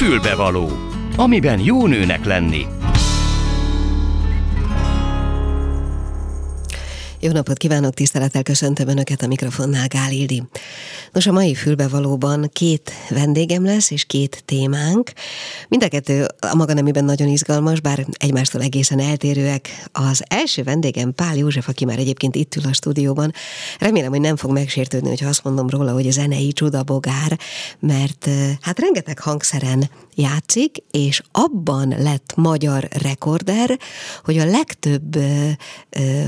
Fülbevaló, amiben jó nőnek lenni. Jó napot kívánok, tisztelettel köszöntöm Önöket a mikrofonnál, Gál. Nos, a mai fülbevalóban két vendégem lesz, és két témánk. Mind a kettő a maga nemében nagyon izgalmas, bár egymástól egészen eltérőek. Az első vendégem Pál József, aki már egyébként itt ül a stúdióban. Remélem, hogy nem fog megsértődni, hogyha azt mondom róla, hogy a zenei csudabogár, mert hát rengeteg hangszeren játszik, és abban lett magyar rekorder, hogy a legtöbb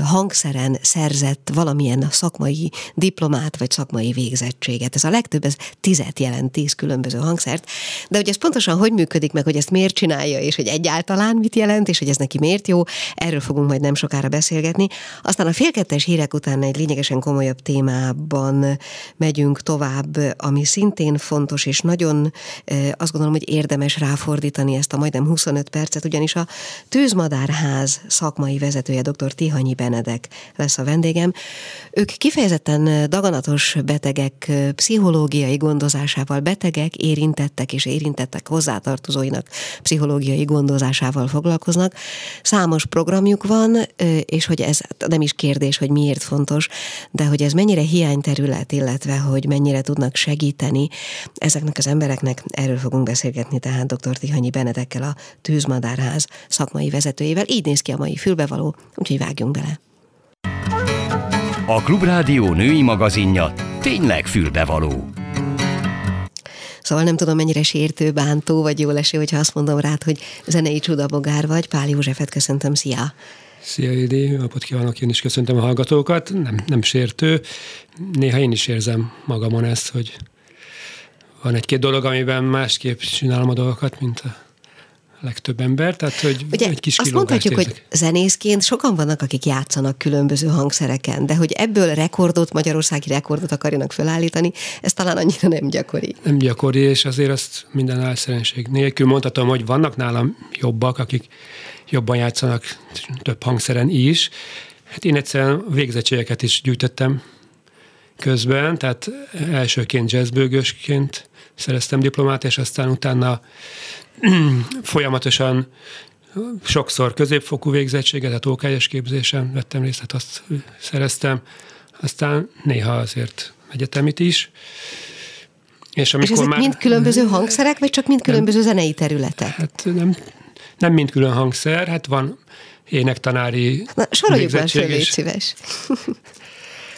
hangszeren szerzett valamilyen szakmai diplomát, vagy szakmai végzettséget. Ez a legtöbb, ez tizet jelent, tíz különböző hangszert. De hogy ez pontosan hogy működik meg, hogy ezt miért csinálja, és hogy egyáltalán mit jelent, és hogy ez neki miért jó, erről fogunk majd nem sokára beszélgetni. Aztán a félkettes hírek után egy lényegesen komolyabb témában megyünk tovább, ami szintén fontos, és nagyon azt gondolom, hogy érdemes ráfordítani ezt a majdnem 25 percet, ugyanis a Tűzmadárház szakmai vezetője, dr. Tihanyi Benedek lesz a vendégem. Ők kifejezetten daganatos betegek pszichológiai gondozásával, betegek, érintettek és érintettek hozzátartozóinak pszichológiai gondozásával foglalkoznak. Számos programjuk van, és hogy ez nem is kérdés, hogy miért fontos, de hogy ez mennyire hiányterület, illetve hogy mennyire tudnak segíteni ezeknek az embereknek, erről fogunk beszélgetni tehát dr. Tihanyi Benedekkel, a Tűzmadárház szakmai vezetőjével. Így néz ki a mai fülbevaló, úgyhogy vágjunk bele. A Klubrádió női magazinja tényleg fülbevaló. Szóval nem tudom, mennyire sértő, bántó, vagy jó leső, hogyha azt mondom rád, hogy zenei csudabogár vagy. Pál Józsefet köszöntöm, szia! Szia, Idi, napot kívánok, én is köszöntöm a hallgatókat. Nem, nem sértő. Néha én is érzem magamon ezt, hogy van egy-két dolog, amiben másképp csinálom a dolgokat, mint a legtöbb ember, tehát hogy Ugye, egy kis azt mondhatjuk, érzek. hogy zenészként sokan vannak, akik játszanak különböző hangszereken, de hogy ebből rekordot, magyarországi rekordot akarjanak felállítani, ez talán annyira nem gyakori. Nem gyakori, és azért azt minden álszerenség nélkül mondhatom, hogy vannak nálam jobbak, akik jobban játszanak több hangszeren is. Hát én egyszerűen végzettségeket is gyűjtöttem közben, tehát elsőként jazzbőgősként szereztem diplomát, és aztán utána folyamatosan sokszor középfokú végzettséget, tehát OKS képzésen vettem részt, tehát azt szereztem, aztán néha azért egyetemit is. És, amikor és ezek már, mind különböző hangszerek, vagy csak mind különböző nem, zenei területek? Hát nem, nem mind külön hangszer, hát van énektanári Na, soroljuk már föl, légy szíves.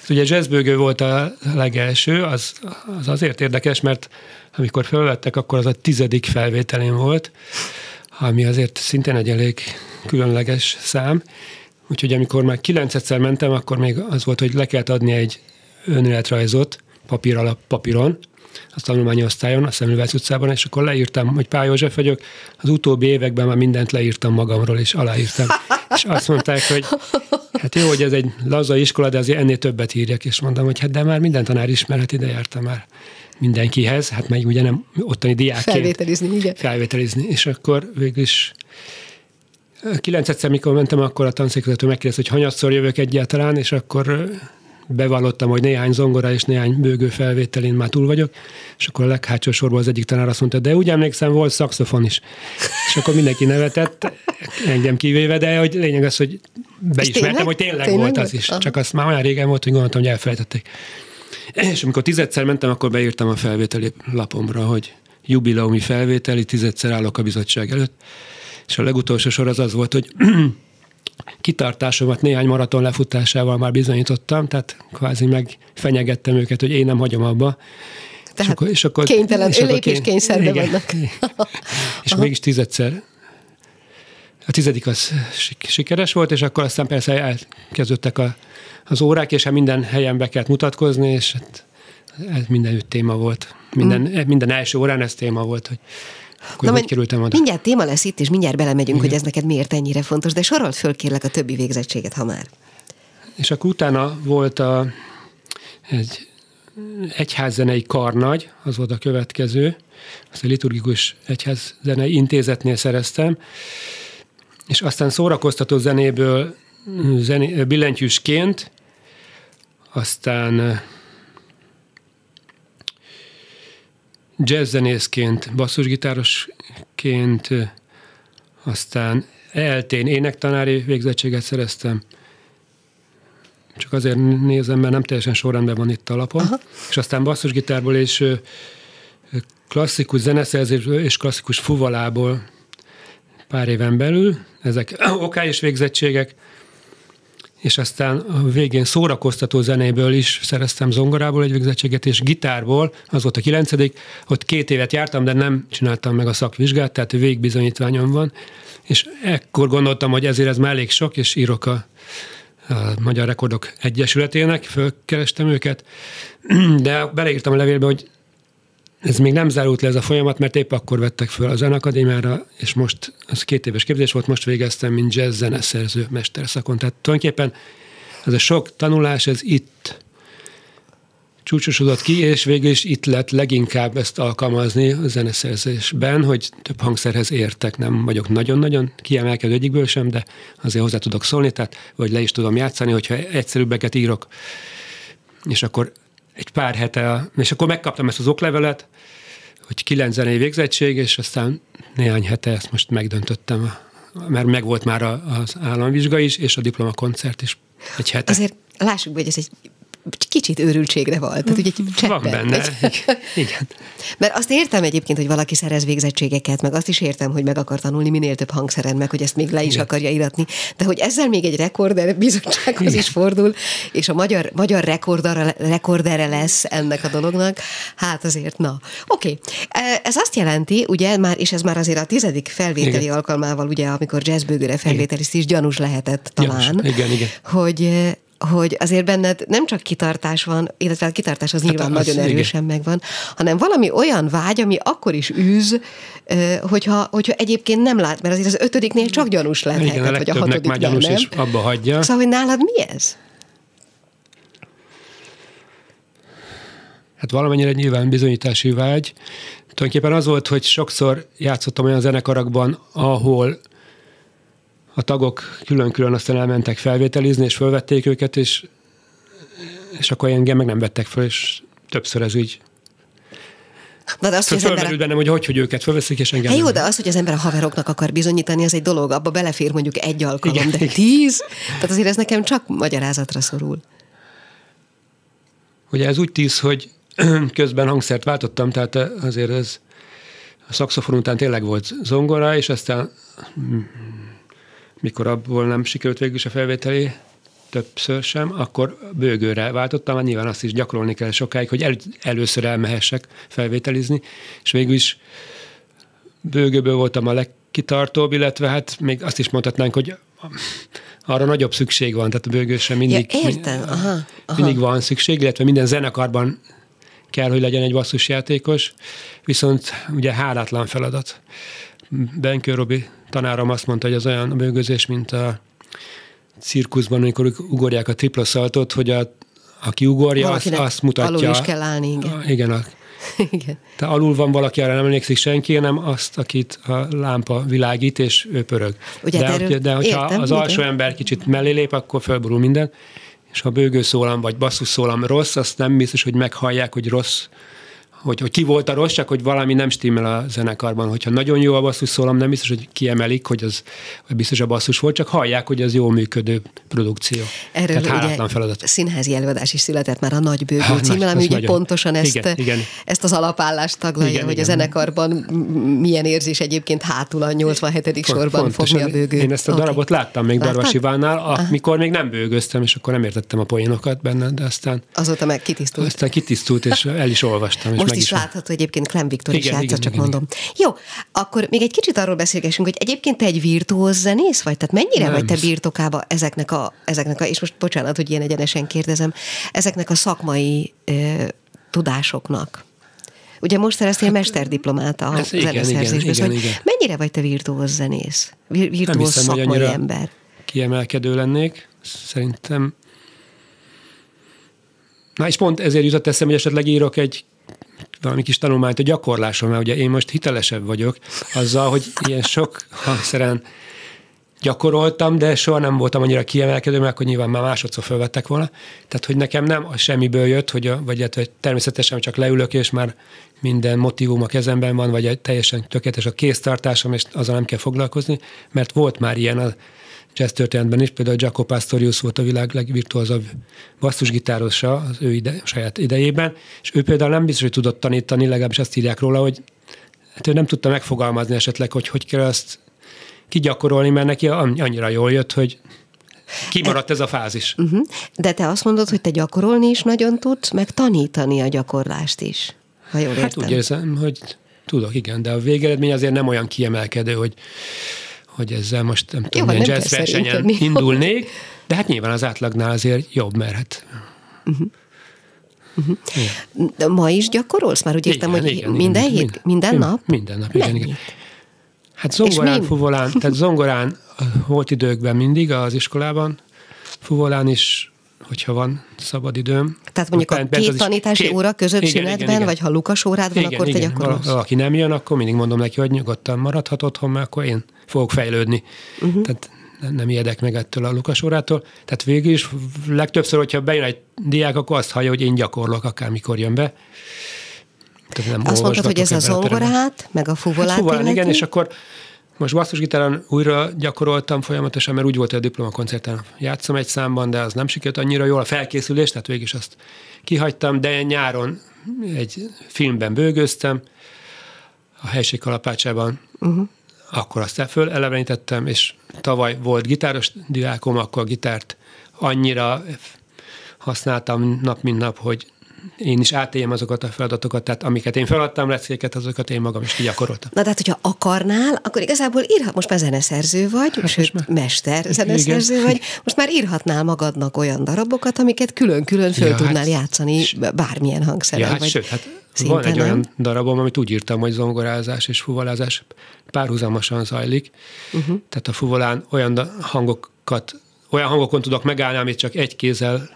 Ugye jazzbőgő volt a legelső, az, az azért érdekes, mert amikor felvettek, akkor az a tizedik felvételén volt, ami azért szintén egy elég különleges szám. Úgyhogy amikor már kilencetszer mentem, akkor még az volt, hogy le kellett adni egy önéletrajzot papír alap papíron, a tanulmányosztályon, a Szemülvec utcában, és akkor leírtam, hogy Pál József vagyok. Az utóbbi években már mindent leírtam magamról, és aláírtam. és azt mondták, hogy hát jó, hogy ez egy laza iskola, de azért ennél többet írjak, és mondtam, hogy hát de már minden tanár ismerhet, ide jártam már mindenkihez, hát meg ugye nem ottani diákként. Felvételizni, igen. Felvételizni, és akkor végül is kilenc egyszer, mikor mentem, akkor a tanszékvezető megkérdezte, hogy hanyatszor jövök egyáltalán, és akkor bevallottam, hogy néhány zongora és néhány bőgő felvételén már túl vagyok, és akkor a leghátsó sorban az egyik tanár azt mondta, de úgy emlékszem, volt szakszofon is. És akkor mindenki nevetett, engem kivéve, de hogy lényeg az, hogy beismertem, hogy tényleg, tényleg volt az is. Aha. Csak azt már olyan régen volt, hogy gondoltam, hogy elfelejtették. És amikor tizedszer mentem, akkor beírtam a felvételi lapomra, hogy jubileumi felvételi, tizedszer állok a bizottság előtt. És a legutolsó sor az az volt, hogy kitartásomat néhány maraton lefutásával már bizonyítottam, tehát kvázi megfenyegettem őket, hogy én nem hagyom abba. Tehát és akkor, és akkor, kénytelen, és akkor kény... kényszerbe igen, vannak. és Aha. mégis tizedszer a tizedik az sikeres volt, és akkor aztán persze elkezdődtek a, az órák, és hát minden helyen be kellett mutatkozni, és hát ez mindenütt téma volt. Minden, mm. minden első órán ez téma volt, hogy akkor Na, hogy kerültem oda? Mindjárt téma lesz itt, és mindjárt belemegyünk, Igen. hogy ez neked miért ennyire fontos, de sorolt föl kérlek a többi végzettséget, ha már. És akkor utána volt a, egy egyházzenei karnagy, az volt a következő, azt a liturgikus egyházzenei intézetnél szereztem, és aztán szórakoztató zenéből zené, billentyűsként, aztán jazzzenészként, basszusgitárosként aztán eltén énektanári végzettséget szereztem, csak azért nézem, mert nem teljesen sorrendben van itt a lapon, Aha. és aztán basszusgitárból és klasszikus zeneszerzésből és klasszikus fuvalából pár éven belül, ezek okályos végzettségek, és aztán a végén szórakoztató zenéből is szereztem zongorából egy végzettséget, és gitárból, az volt a kilencedik, ott két évet jártam, de nem csináltam meg a szakvizsgát, tehát végbizonyítványom van, és ekkor gondoltam, hogy ezért ez már elég sok, és írok a, a Magyar Rekordok Egyesületének, fölkerestem őket, de beleírtam a levélbe, hogy ez még nem zárult le ez a folyamat, mert épp akkor vettek föl a Zenakadémiára, és most, az két éves képzés volt, most végeztem, mint jazz zeneszerző mesterszakon. Tehát tulajdonképpen ez a sok tanulás, ez itt csúcsosodott ki, és végül is itt lett leginkább ezt alkalmazni a zeneszerzésben, hogy több hangszerhez értek, nem vagyok nagyon-nagyon kiemelkedő egyikből sem, de azért hozzá tudok szólni, tehát vagy le is tudom játszani, hogyha egyszerűbbeket írok, és akkor egy pár hete, és akkor megkaptam ezt az oklevelet, hogy kilenc zenei végzettség, és aztán néhány hete ezt most megdöntöttem, mert megvolt már az államvizsga is, és a diplomakoncert is egy hete. Azért lássuk be, hogy ez egy kicsit őrültségre volt. Tehát ugye egy cseppet, Van benne, egy... igen. Mert azt értem egyébként, hogy valaki szerez végzettségeket, meg azt is értem, hogy meg akar tanulni minél több hangszeren, meg hogy ezt még le is igen. akarja iratni, de hogy ezzel még egy rekorder bizottsághoz igen. is fordul, és a magyar, magyar rekordere, rekordere lesz ennek a dolognak, hát azért na. Oké, okay. E, ez azt jelenti, ugye, már, és ez már azért a tizedik felvételi igen. alkalmával, ugye, amikor jazzbőgőre felvételizt is gyanús lehetett talán. Igen, igen. hogy hogy azért benned nem csak kitartás van, illetve a kitartás az hát nyilván az, nagyon erősen igen. megvan, hanem valami olyan vágy, ami akkor is űz, hogyha, hogyha egyébként nem lát, mert azért az ötödiknél csak gyanús lehet, igen, a vagy a hatodiknél már gyanús nem. és abba hagyja. Szóval, hogy nálad mi ez? Hát valamennyire nyilván bizonyítási vágy. Tulajdonképpen az volt, hogy sokszor játszottam olyan zenekarakban, ahol a tagok külön-külön aztán elmentek felvételizni, és fölvették őket, és, és akkor engem meg nem vettek föl, és többször ez így Na de azt, hogy az ember... bennem, hogy hogy, hogy őket fölveszik, és engem hát jó, de az, hogy az ember a haveroknak akar bizonyítani, az egy dolog, abba belefér mondjuk egy alkalom, igen, de igen. tíz, tehát azért ez nekem csak magyarázatra szorul. Ugye ez úgy tíz, hogy közben hangszert váltottam, tehát azért ez a szakszofon után tényleg volt zongora, és aztán mikor abból nem sikerült végül is a felvételi, többször sem, akkor bőgőre váltottam, mert nyilván azt is gyakorolni kell sokáig, hogy el, először elmehessek felvételizni, és végül is bőgőből voltam a legkitartóbb, illetve hát még azt is mondhatnánk, hogy arra nagyobb szükség van, tehát a bőgősre mindig, ja, értem. Aha, aha. mindig van szükség, illetve minden zenekarban kell, hogy legyen egy basszusjátékos, viszont ugye hálátlan feladat. Benkő Robi tanárom azt mondta, hogy az olyan bőgözés, mint a cirkuszban, amikor ugorják a triplaszaltot, hogy a, aki ugorja, azt, azt mutatja. Alul is kell állni, igen. A, igen, a, igen. Tehát alul van valaki, arra nem emlékszik senki, hanem azt, akit a lámpa világít, és ő pörög. Ugye, de, erről de hogyha értem, az alsó igen. ember kicsit mellé lép, akkor fölborul minden, és ha bőgőszólam vagy basszusszólam rossz, azt nem biztos, hogy meghallják, hogy rossz hogy, hogy ki volt a rossz, csak hogy valami nem stimmel a zenekarban. Hogyha nagyon jó a basszus szólam, nem biztos, hogy kiemelik, hogy az hogy biztos a basszus volt, csak hallják, hogy az jó működő produkció. Erről Tehát ugye feladat. színházi előadás is született már a Nagy Bőgő ha, címmel, ami ugye nagyon. pontosan ezt, igen, igen. ezt az alapállást taglalja, igen, hogy igen. a zenekarban milyen érzés egyébként hátul a 87. sorban Pontosan. fogni a bőgő. Én ezt a okay. darabot láttam még Darvas Ivánál, amikor még nem bőgöztem, és akkor nem értettem a poénokat benne, de aztán... Azóta meg kitisztult. Aztán kitisztult, és el is olvastam. És Most is, is látható egyébként Clem Viktor is játszott, igen, csak igen, mondom. Igen. Jó, akkor még egy kicsit arról beszélgessünk, hogy egyébként te egy virtuóz zenész vagy? Tehát mennyire nem. vagy te birtokába ezeknek a, ezeknek a, és most bocsánat, hogy ilyen egyenesen kérdezem, ezeknek a szakmai ö, tudásoknak? Ugye most szereztél hát, mesterdiplomát a zeneszerzésből. Szóval mennyire vagy te virtuóz zenész? Virtuóz szakmai ember? Kiemelkedő lennék. Szerintem Na és pont ezért jutott eszem, hogy esetleg írok egy valami kis tanulmányt a gyakorláson, mert ugye én most hitelesebb vagyok azzal, hogy ilyen sok hangszeren gyakoroltam, de soha nem voltam annyira kiemelkedő, mert akkor nyilván már másodszor felvettek volna. Tehát, hogy nekem nem a semmiből jött, hogy a, vagy hát, hogy természetesen csak leülök, és már minden motivum a kezemben van, vagy teljesen tökéletes a kéztartásom, és azzal nem kell foglalkozni, mert volt már ilyen a jazz történetben is, például Jaco Pastorius volt a világ legvirtuózabb basszusgitárosa az ő ide, saját idejében, és ő például nem biztos, hogy tudott tanítani, legalábbis azt írják róla, hogy hát ő nem tudta megfogalmazni esetleg, hogy hogy kell azt kigyakorolni, mert neki annyira jól jött, hogy kimaradt ez a fázis. Uh-huh. De te azt mondod, hogy te gyakorolni is nagyon tudsz, meg tanítani a gyakorlást is, ha jól értem. Hát úgy érzem, hogy tudok, igen, de a végeredmény azért nem olyan kiemelkedő, hogy hogy ezzel most nem tudom, milyen jazz versenyen indulnék, de hát nyilván az átlagnál azért jobb, mert hát... Uh-huh. Uh-huh. De ma is gyakorolsz? Már úgy értem, hogy igen, minden igen, hét, minden, minden nap? Minden nap, igen, igen. Hát zongorán, fuvolán, tehát zongorán volt időkben mindig az iskolában, fuvolán is, hogyha van szabad időm. Tehát mondjuk a két tanítási két, óra között igen, szünetben, igen, igen. vagy ha Lukas órád van, igen, akkor igen. te gyakorolsz? Valaki nem jön, akkor mindig mondom neki, hogy nyugodtan maradhat otthon, mert akkor én fogok fejlődni. Uh-huh. Tehát nem ijedek meg ettől a Lukas órától. Tehát végül is legtöbbször, hogyha bejön egy diák, akkor azt hallja, hogy én gyakorlok, akármikor jön be. Tehát nem Azt mondtad, hogy ez a zongorát, meg a fuvolát hát, fuvolán, igen, és akkor most basszusgitáron újra gyakoroltam folyamatosan, mert úgy volt, hogy a diplomakoncerten játszom egy számban, de az nem sikerült annyira jól a felkészülés, tehát végig is azt kihagytam, de nyáron egy filmben bőgöztem, a helység kalapácsában, uh-huh. Akkor azt föl elevenítettem, és tavaly volt gitáros diákom, akkor a gitárt annyira használtam nap mint nap, hogy én is átéljem azokat a feladatokat, tehát amiket én feladtam leckéket, azokat én magam is kigyakoroltam. Na, tehát, hogyha akarnál, akkor igazából írhat, most már zeneszerző vagy, hát sőt, már... mester zeneszerző Igen. vagy, most már írhatnál magadnak olyan darabokat, amiket külön-külön föl ja, tudnál hát, játszani bármilyen hangszerrel. Ja, hát, vagy sőt, hát van egy nem? olyan darabom, amit úgy írtam, hogy zongorázás és fuvolázás párhuzamosan zajlik. Uh-huh. Tehát a fuvolán olyan hangokat, olyan hangokon tudok megállni, amit csak egy kézzel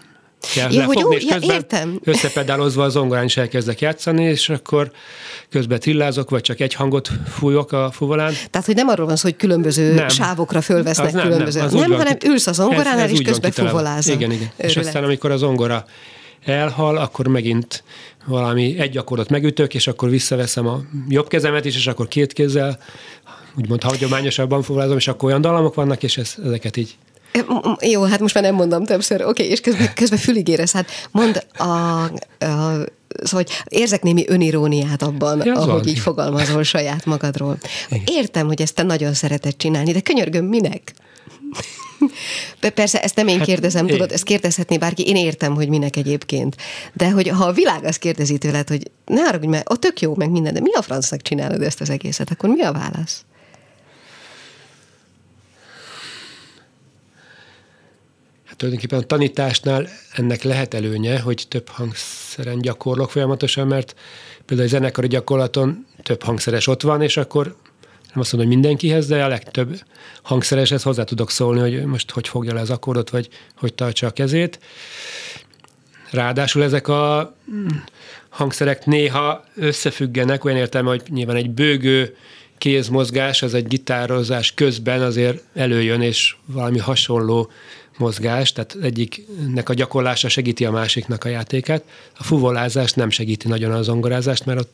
kell ja, lefogni, és közben ja, értem. összepedálozva a zongorán is elkezdek játszani, és akkor közben trillázok, vagy csak egy hangot fújok a fuvolán. Tehát, hogy nem arról van szó, hogy különböző nem. sávokra fölvesznek nem, különböző. Nem, nem hanem ülsz a zongoránál, és közben fuvolázol. Igen, igen. Örülek. És aztán, amikor a zongora elhal, akkor megint valami egy akkordot megütök, és akkor visszaveszem a jobb kezemet is, és akkor két kézzel úgymond hagyományosabban fuvolázom, és akkor olyan dallamok vannak, és ez, ezeket így jó, hát most már nem mondom többször, oké, okay, és közben, közben fülig érez. Hát mond a, a Szóval hogy érzek némi öniróniát abban, ja, ahogy van. így fogalmazol saját magadról. Igen. Értem, hogy ezt te nagyon szereted csinálni, de könyörgöm, minek? Persze ezt nem én hát, kérdezem, én. tudod, ezt kérdezhetné bárki, én értem, hogy minek egyébként. De hogy ha a világ azt kérdezi tőled, hogy ne arra, hogy mert ott tök jó, meg minden, de mi a francnak csinálod ezt az egészet, akkor mi a válasz? tulajdonképpen a tanításnál ennek lehet előnye, hogy több hangszeren gyakorlok folyamatosan, mert például a zenekari gyakorlaton több hangszeres ott van, és akkor nem azt mondom, hogy mindenkihez, de a legtöbb hangszereshez hozzá tudok szólni, hogy most hogy fogja le az akkordot, vagy hogy tartsa a kezét. Ráadásul ezek a hangszerek néha összefüggenek, olyan értelme, hogy nyilván egy bőgő kézmozgás, az egy gitározás közben azért előjön, és valami hasonló mozgás, tehát egyiknek a gyakorlása segíti a másiknak a játékát. A fuvolázás nem segíti nagyon a zongorázást, mert ott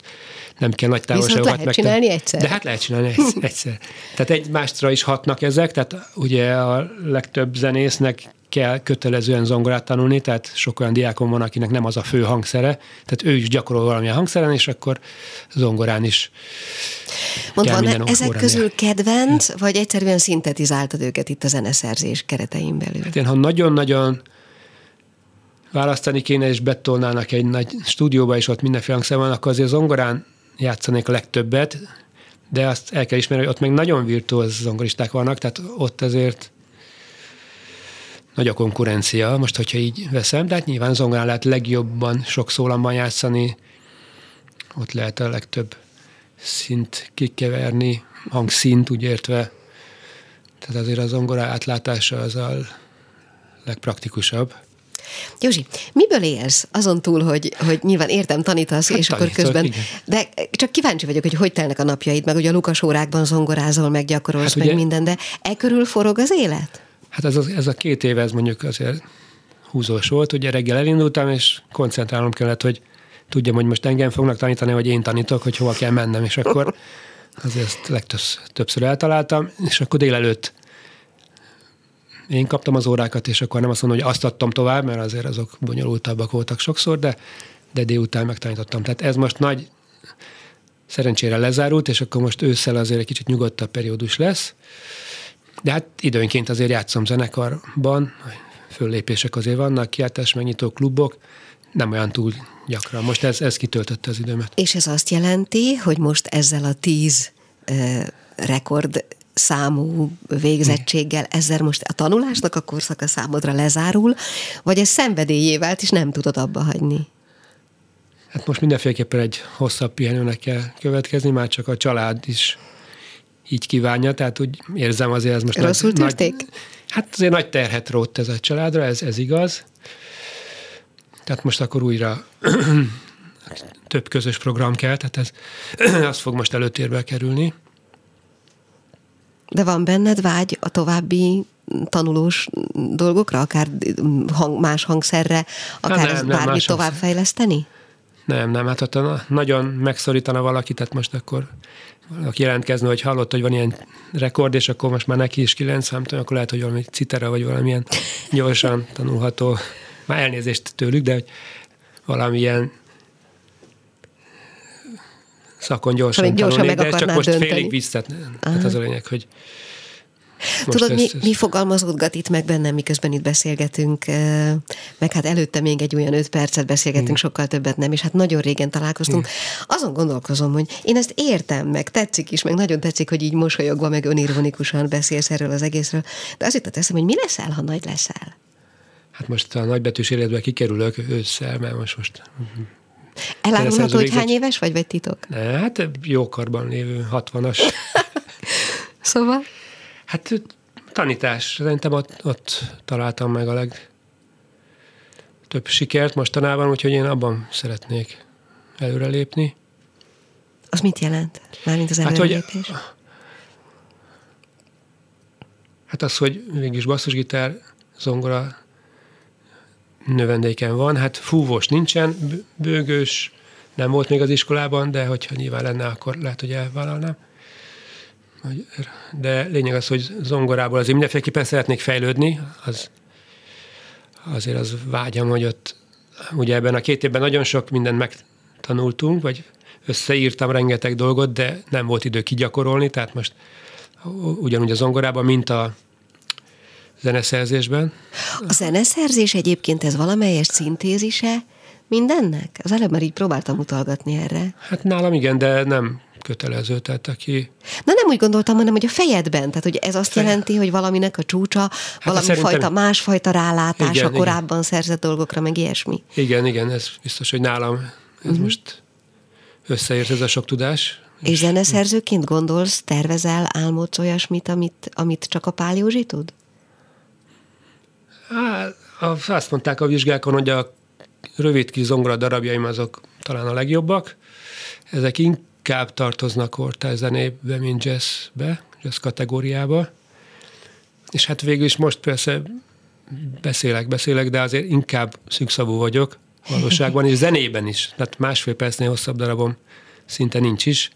nem kell nagy távolságokat Viszont lehet csinálni egyszer. De hát lehet csinálni egyszer. tehát egymásra is hatnak ezek, tehát ugye a legtöbb zenésznek kell kötelezően zongorát tanulni, tehát sok olyan diákon van, akinek nem az a fő hangszere, tehát ő is gyakorol valamilyen hangszeren, és akkor zongorán is Mond, van ezek közül kedvenc, vagy egyszerűen szintetizáltad őket itt a zeneszerzés keretein belül? Hát én, ha nagyon-nagyon választani kéne, és betolnának egy nagy stúdióba, és ott mindenféle hangszer van, akkor azért zongorán játszanék a legtöbbet, de azt el kell ismerni, hogy ott még nagyon virtuóz zongoristák vannak, tehát ott azért nagy a konkurencia, most hogyha így veszem, de hát nyilván zongorán lehet legjobban sok szólamban játszani, ott lehet a legtöbb szint kikeverni, hangszint úgy értve. Tehát azért a zongora átlátása az a legpraktikusabb. Józsi, miből élsz? Azon túl, hogy, hogy nyilván értem, tanítasz, hát és tanítok, akkor közben... Igen. De csak kíváncsi vagyok, hogy hogy telnek a napjaid, meg ugye a Lukas órákban zongorázol, meg gyakorolsz, hát meg ugye, minden, de e körül forog az élet? Hát ez a, ez a két év, ez mondjuk azért húzós volt. Ugye reggel elindultam, és koncentrálnom kellett, hogy tudjam, hogy most engem fognak tanítani, vagy én tanítok, hogy hova kell mennem, és akkor azért ezt legtöbbször eltaláltam, és akkor délelőtt én kaptam az órákat, és akkor nem azt mondom, hogy azt adtam tovább, mert azért azok bonyolultabbak voltak sokszor, de, de délután megtanítottam. Tehát ez most nagy szerencsére lezárult, és akkor most ősszel azért egy kicsit nyugodtabb periódus lesz. De hát időnként azért játszom zenekarban, föllépések azért vannak, kiáltás megnyitó klubok, nem olyan túl gyakran. Most ez, ez kitöltötte az időmet. És ez azt jelenti, hogy most ezzel a tíz uh, rekord számú végzettséggel, ezzel most a tanulásnak a korszaka számodra lezárul, vagy ez szenvedélyé vált, és nem tudod abba hagyni? Hát most mindenféleképpen egy hosszabb pihenőnek kell következni, már csak a család is így kívánja, tehát úgy érzem azért ez most Rosszul nagy, nagy, Hát azért nagy terhet rótt ez a családra, ez, ez igaz. Tehát most akkor újra több közös program kell, tehát ez, az fog most előtérbe kerülni. De van benned vágy a további tanulós dolgokra, akár hang, más hangszerre, akár hát nem, nem, bármit továbbfejleszteni? Nem, nem, hát ha nagyon megszorítana valaki, tehát most akkor valaki jelentkezne, hogy hallott, hogy van ilyen rekord, és akkor most már neki is kilenc, tudom, akkor lehet, hogy valami citera, vagy valamilyen gyorsan tanulható, már elnézést tőlük, de hogy valamilyen szakon gyorsan, gyorsan tanulni, de csak most dönteni. félig vissza. Hát az a lényeg, hogy most Tudod, mi, mi fogalmazódgat itt meg bennem, miközben itt beszélgetünk, meg hát előtte még egy olyan öt percet beszélgetünk, mm. sokkal többet nem, és hát nagyon régen találkoztunk. Mm. Azon gondolkozom, hogy én ezt értem, meg tetszik is, meg nagyon tetszik, hogy így mosolyogva, meg önironikusan beszélsz erről az egészről, de az jutott eszem, hogy mi leszel, ha nagy leszel? Hát most a nagybetűs életbe kikerülök ősszel, mert most most Elárulható, hogy hány éves vagy, vagy titok? Hát jókarban lévő 60-as. szóval? Hát tanítás. Szerintem ott, ott találtam meg a leg több sikert mostanában, úgyhogy én abban szeretnék előrelépni. Az mit jelent? Mármint az előrelépés? Hát, hogy, hát az, hogy végig basszusgitár, zongora növendéken van, hát fúvós nincsen, bőgős nem volt még az iskolában, de hogyha nyilván lenne, akkor lehet, hogy elvállalnám. De lényeg az, hogy zongorából azért mindenféleképpen szeretnék fejlődni, az, azért az vágyam, hogy ott ugye ebben a két évben nagyon sok mindent megtanultunk, vagy összeírtam rengeteg dolgot, de nem volt idő kigyakorolni, tehát most ugyanúgy a zongorában, mint a zeneszerzésben. A zeneszerzés egyébként ez valamelyes szintézise mindennek? Az előbb már így próbáltam utalgatni erre. Hát nálam igen, de nem kötelező, tehát aki... Na nem úgy gondoltam, hanem hogy a fejedben, tehát hogy ez azt Fejed. jelenti, hogy valaminek a csúcsa, hát valami szerintem... fajta, másfajta rálátása igen, korábban igen. szerzett dolgokra, meg ilyesmi. Igen, igen, ez biztos, hogy nálam ez uh-huh. most összeért ez a sok tudás. És, és zeneszerzőként gondolsz, tervezel, álmodsz olyasmit, amit, amit csak a Pál Józsi tud? Hát, azt mondták a vizsgákon, hogy a rövid kis zongora darabjaim azok talán a legjobbak. Ezek inkább tartoznak kortárs zenébe, mint jazzbe, jazz kategóriába. És hát végül is most persze beszélek, beszélek, de azért inkább szűkszavú vagyok valóságban, és zenében is. Tehát másfél percnél hosszabb darabom szinte nincs is.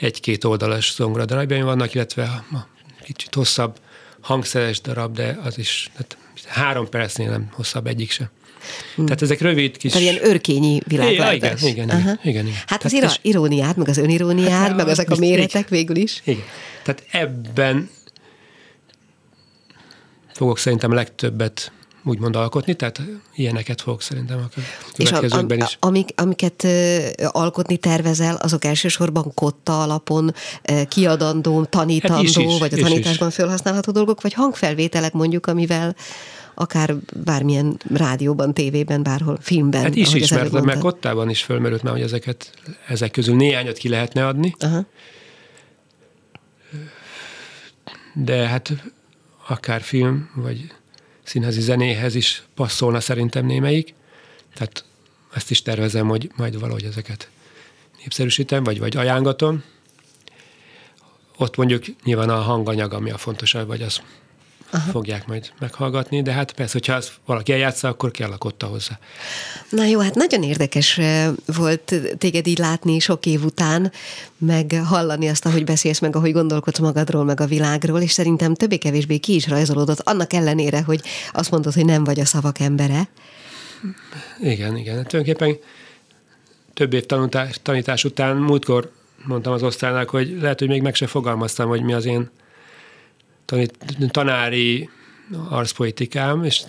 Egy-két oldalas zongora darabjaim vannak, illetve a kicsit hosszabb hangszeres darab, de az is, tehát három percnél nem hosszabb egyik se. Hmm. Tehát ezek rövid kis... Tehát ilyen örkényi világ. Ja, igen, igen, igen, igen, igen, igen. Hát az ira- iróniát, meg az öniróniát, hát, meg ezek a méretek így, végül is. Igen. Tehát ebben fogok szerintem legtöbbet úgymond alkotni, tehát ilyeneket fogok szerintem a következőkben is. És a, amik, amiket alkotni tervezel, azok elsősorban kotta alapon kiadandó, tanítandó, hát is, is, vagy a tanításban is. felhasználható dolgok, vagy hangfelvételek mondjuk, amivel akár bármilyen rádióban, tévében, bárhol, filmben. Hát is ismertem, mert kottában is fölmerült már, hogy ezeket, ezek közül néhányat ki lehetne adni. Aha. De hát akár film, vagy színházi zenéhez is passzolna szerintem némelyik. Tehát ezt is tervezem, hogy majd valahogy ezeket népszerűsítem, vagy, vagy ajángatom. Ott mondjuk nyilván a hanganyag, ami a fontosabb, vagy az Aha. fogják majd meghallgatni, de hát persze, hogyha az valaki eljátsza, akkor kell kotta hozzá. Na jó, hát nagyon érdekes eh, volt téged így látni sok év után, meg hallani azt, ahogy beszélsz, meg ahogy gondolkodsz magadról, meg a világról, és szerintem többé-kevésbé ki is rajzolódott, annak ellenére, hogy azt mondod, hogy nem vagy a szavak embere. Igen, igen. Hát tulajdonképpen több év tanítás, tanítás után múltkor mondtam az osztálynak, hogy lehet, hogy még meg se fogalmaztam, hogy mi az én tanít, tanári arszpolitikám, és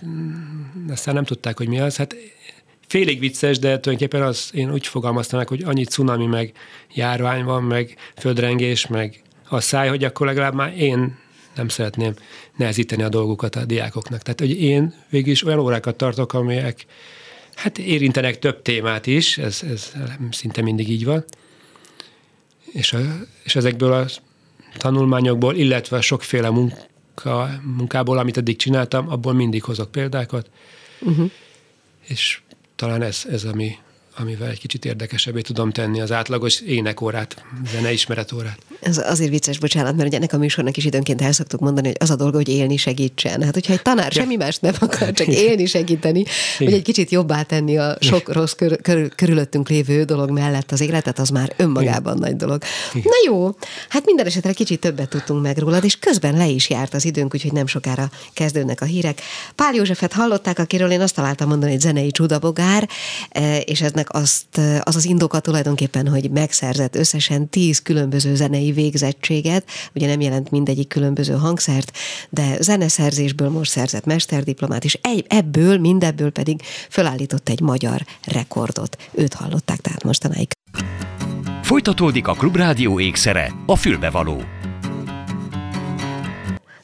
aztán nem tudták, hogy mi az. Hát félig vicces, de tulajdonképpen az, én úgy fogalmaztam meg, hogy annyi cunami, meg járvány van, meg földrengés, meg a száj, hogy akkor legalább már én nem szeretném nehezíteni a dolgukat a diákoknak. Tehát, hogy én végül is olyan órákat tartok, amelyek hát érintenek több témát is, ez, ez szinte mindig így van. És, a, és ezekből a tanulmányokból, illetve sokféle munka, munkából, amit eddig csináltam, abból mindig hozok példákat. Uh-huh. És talán ez, ez ami, amivel egy kicsit érdekesebbé tudom tenni az átlagos énekórát, zeneismeretórát. Ez azért vicces, bocsánat, mert ugye ennek a műsornak is időnként el szoktuk mondani, hogy az a dolga, hogy élni segítsen. Hát, hogyha egy tanár semmi más nem akar, csak élni segíteni, Igen. hogy egy kicsit jobbá tenni a sok rossz kör, kör, körülöttünk lévő dolog mellett az életet, az már önmagában Igen. nagy dolog. Igen. Na jó, hát minden esetre kicsit többet tudtunk meg rólad, és közben le is járt az időnk, úgyhogy nem sokára kezdődnek a hírek. Pál Józsefet hallották, akiről én azt találtam mondani, hogy zenei csudabogár, eh, és eznek azt, az az indoka tulajdonképpen, hogy megszerzett összesen tíz különböző zenei végzettséget, ugye nem jelent mindegyik különböző hangszert, de zeneszerzésből most szerzett mesterdiplomát, és ebből, mindebből pedig fölállított egy magyar rekordot. Őt hallották tehát mostanáig. Folytatódik a Klubrádió ékszere, a fülbevaló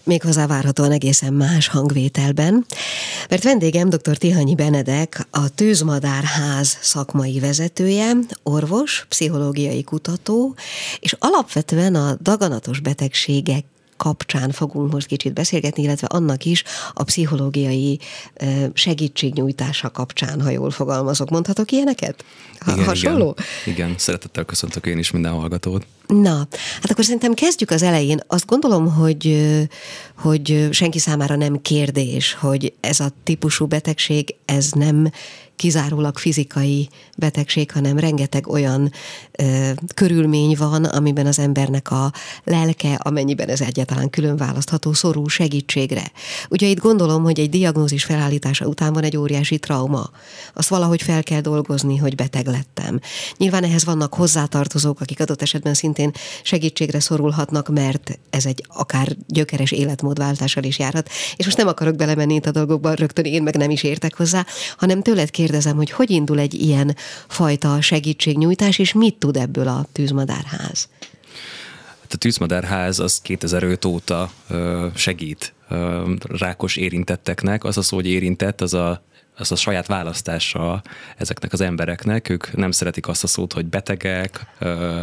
méghozzá várhatóan egészen más hangvételben, mert vendégem dr. Tihanyi Benedek, a Tűzmadárház szakmai vezetője, orvos, pszichológiai kutató, és alapvetően a daganatos betegségek kapcsán fogunk most kicsit beszélgetni, illetve annak is a pszichológiai segítségnyújtása kapcsán, ha jól fogalmazok. Mondhatok ilyeneket? Ha, igen, hasonló? Igen. igen, szeretettel köszöntök én is minden hallgatót. Na, hát akkor szerintem kezdjük az elején. Azt gondolom, hogy, hogy senki számára nem kérdés, hogy ez a típusú betegség, ez nem kizárólag fizikai betegség, hanem rengeteg olyan ö, körülmény van, amiben az embernek a lelke, amennyiben ez egyáltalán külön választható, szorul segítségre. Ugye itt gondolom, hogy egy diagnózis felállítása után van egy óriási trauma. Azt valahogy fel kell dolgozni, hogy beteg lettem. Nyilván ehhez vannak hozzátartozók, akik adott esetben szintén segítségre szorulhatnak, mert ez egy akár gyökeres életmódváltással is járhat. És most nem akarok belemenni itt a dolgokba, rögtön én meg nem is értek hozzá, hanem tőled kér kérdezem, hogy hogy indul egy ilyen fajta segítségnyújtás, és mit tud ebből a tűzmadárház? Hát a tűzmadárház az 2005 óta segít rákos érintetteknek. Az a szó, hogy érintett, az a az a saját választása ezeknek az embereknek. Ők nem szeretik azt a szót, hogy betegek,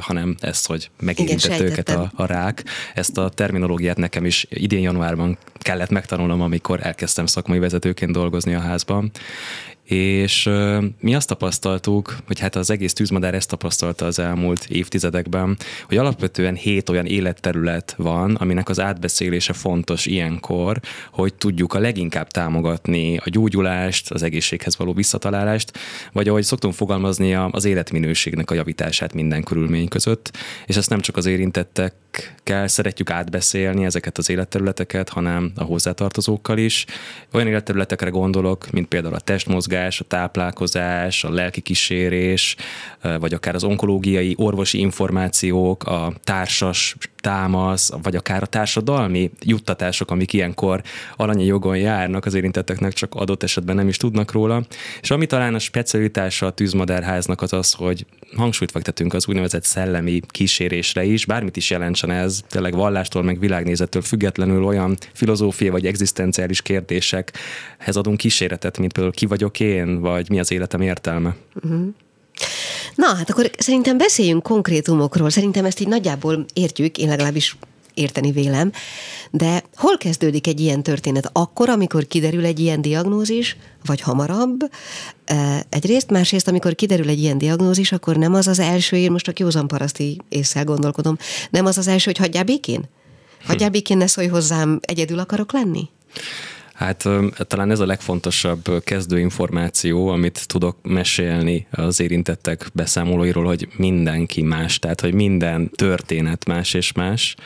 hanem ezt, hogy megérintett őket a, a rák. Ezt a terminológiát nekem is idén januárban kellett megtanulnom, amikor elkezdtem szakmai vezetőként dolgozni a házban és mi azt tapasztaltuk, hogy hát az egész tűzmadár ezt tapasztalta az elmúlt évtizedekben, hogy alapvetően hét olyan életterület van, aminek az átbeszélése fontos ilyenkor, hogy tudjuk a leginkább támogatni a gyógyulást, az egészséghez való visszatalálást, vagy ahogy szoktunk fogalmazni, az életminőségnek a javítását minden körülmény között, és ezt nem csak az érintettekkel szeretjük átbeszélni ezeket az életterületeket, hanem a hozzátartozókkal is. Olyan életterületekre gondolok, mint például a testmozgás, mozgás, a táplálkozás, a lelki kísérés, vagy akár az onkológiai orvosi információk, a társas támasz, vagy akár a társadalmi juttatások, amik ilyenkor alanyi jogon járnak, az érintetteknek csak adott esetben nem is tudnak róla. És ami talán a specialitása a tűzmadárháznak az az, hogy hangsúlyt fektetünk az úgynevezett szellemi kísérésre is, bármit is jelentsen ez, tényleg vallástól, meg világnézettől függetlenül olyan filozófia vagy egzisztenciális kérdésekhez adunk kíséretet, mint például ki vagyok én, vagy mi az életem értelme. Uh-huh. Na, hát akkor szerintem beszéljünk konkrétumokról. Szerintem ezt így nagyjából értjük, én legalábbis érteni vélem, de hol kezdődik egy ilyen történet? Akkor, amikor kiderül egy ilyen diagnózis, vagy hamarabb? Egyrészt, másrészt, amikor kiderül egy ilyen diagnózis, akkor nem az az első, én most a józan paraszti észszel gondolkodom, nem az az első, hogy hagyjál békén? Hagyjál békén, ne szólj hozzám, egyedül akarok lenni? Hát talán ez a legfontosabb kezdő információ, amit tudok mesélni az érintettek beszámolóiról, hogy mindenki más, tehát hogy minden történet más és más.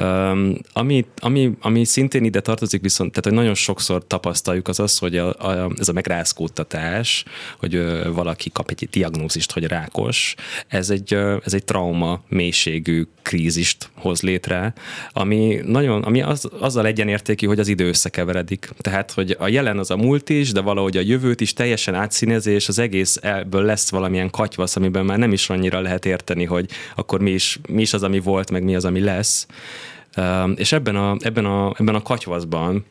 Um, ami, ami, ami szintén ide tartozik, viszont tehát, hogy nagyon sokszor tapasztaljuk az az, hogy a, a, ez a megrázkódtatás, hogy ö, valaki kap egy diagnózist, hogy rákos, ez egy, ö, ez egy trauma mélységű krízist hoz létre, ami nagyon, ami az, azzal egyenértékű, hogy az idő összekeveredik. Tehát, hogy a jelen az a múlt is, de valahogy a jövőt is teljesen átszínezi, és az egész ebből lesz valamilyen katyvasz, amiben már nem is annyira lehet érteni, hogy akkor mi is, mi is az, ami volt, meg mi az, ami lesz. És ebben a, ebben a, ebben a katyvaszban,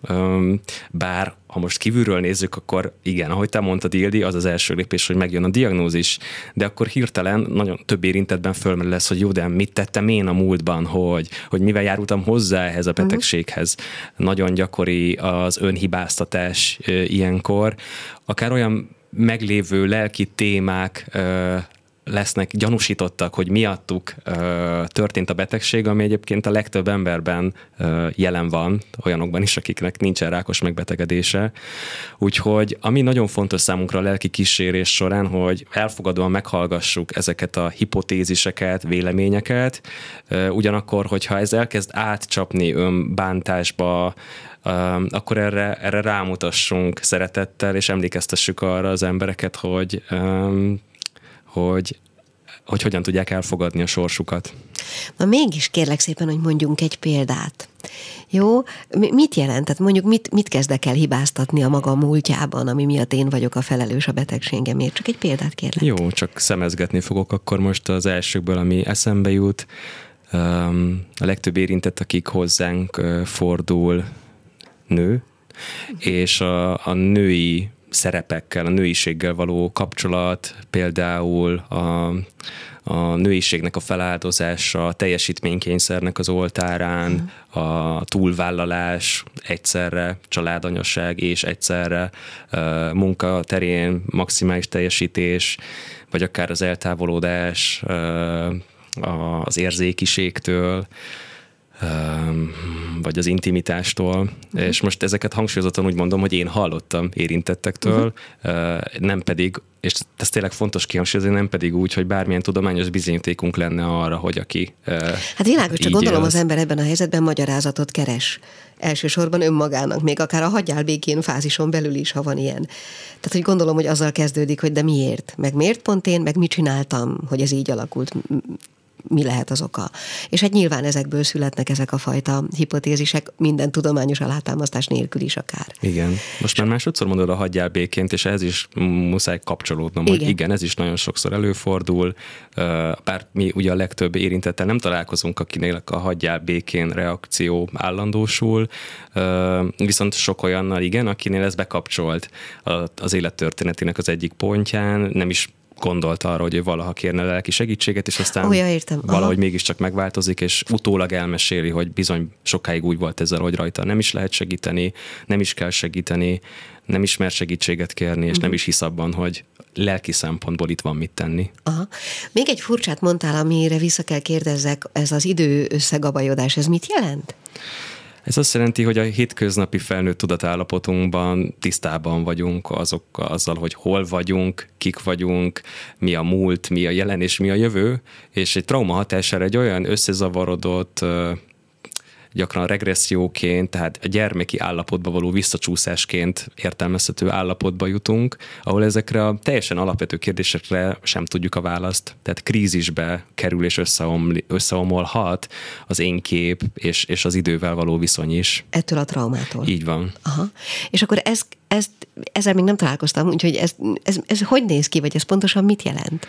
bár ha most kívülről nézzük, akkor igen, ahogy te mondtad, Ildi, az az első lépés, hogy megjön a diagnózis, de akkor hirtelen nagyon több érintetben fölmerül lesz, hogy jó, de mit tettem én a múltban, hogy, hogy mivel járultam hozzá ehhez a betegséghez. Uh-huh. Nagyon gyakori az önhibáztatás ilyenkor, akár olyan meglévő lelki témák lesznek gyanúsítottak, hogy miattuk ö, történt a betegség, ami egyébként a legtöbb emberben ö, jelen van, olyanokban is, akiknek nincsen rákos megbetegedése. Úgyhogy ami nagyon fontos számunkra a lelki kísérés során, hogy elfogadóan meghallgassuk ezeket a hipotéziseket, véleményeket, ö, ugyanakkor, hogyha ez elkezd átcsapni önbántásba, akkor erre, erre rámutassunk szeretettel, és emlékeztessük arra az embereket, hogy hogy hogy hogyan tudják elfogadni a sorsukat. Na mégis kérlek szépen, hogy mondjunk egy példát. Jó, mit jelent? Tehát mondjuk mit, mit kezdek el hibáztatni a maga múltjában, ami miatt én vagyok a felelős a betegségemért? Csak egy példát kérlek. Jó, csak szemezgetni fogok akkor most az elsőkből, ami eszembe jut. A legtöbb érintett, akik hozzánk fordul, nő, és a, a női szerepekkel, a nőiséggel való kapcsolat, például a, a nőiségnek a feláldozása, a teljesítménykényszernek az oltárán, a túlvállalás egyszerre, családanyaság és egyszerre munka terén maximális teljesítés, vagy akár az eltávolodás az érzékiségtől, vagy az intimitástól, uh-huh. és most ezeket hangsúlyozottan úgy mondom, hogy én hallottam érintettektől, uh-huh. nem pedig, és ez tényleg fontos kihangsúlyozni, nem pedig úgy, hogy bármilyen tudományos bizonyítékunk lenne arra, hogy aki Hát világos, csak gondolom az ember ebben a helyzetben magyarázatot keres. Elsősorban önmagának, még akár a hagyjál békén fázison belül is, ha van ilyen. Tehát, hogy gondolom, hogy azzal kezdődik, hogy de miért? Meg miért pont én? Meg mit csináltam, hogy ez így alakult? Mi lehet az oka. És hát nyilván ezekből születnek ezek a fajta hipotézisek, minden tudományos alátámasztás nélkül is akár. Igen. Most már másodszor mondod a hagyjál béként, és ehhez is muszáj kapcsolódnom, igen. hogy igen, ez is nagyon sokszor előfordul, bár mi ugye a legtöbb érintettel nem találkozunk, akinek a hagyjál békén reakció állandósul, viszont sok olyannal igen, akinél ez bekapcsolt az élettörténetének az egyik pontján, nem is gondolt arra, hogy ő valaha kérne lelki segítséget, és aztán oh, ja, értem. valahogy mégiscsak megváltozik, és utólag elmeséli, hogy bizony sokáig úgy volt ezzel, hogy rajta nem is lehet segíteni, nem is kell segíteni, nem ismer segítséget kérni, és uh-huh. nem mhm. is hisz abban, hogy lelki szempontból itt van mit tenni. Aha. Még egy furcsát mondtál, amire vissza kell kérdezzek, ez az idő összegabajodás, ez mit jelent? Ez azt jelenti, hogy a hétköznapi felnőtt tudatállapotunkban tisztában vagyunk azok, azzal, hogy hol vagyunk, kik vagyunk, mi a múlt, mi a jelen és mi a jövő, és egy trauma hatására egy olyan összezavarodott gyakran regresszióként, tehát a gyermeki állapotba való visszacsúszásként értelmezhető állapotba jutunk, ahol ezekre a teljesen alapvető kérdésekre sem tudjuk a választ. Tehát krízisbe kerül és összeomli, összeomolhat az én kép és, és az idővel való viszony is. Ettől a traumától. Így van. Aha. És akkor ez, ezt, ezzel még nem találkoztam, úgyhogy ez, ez, ez hogy néz ki, vagy ez pontosan mit jelent?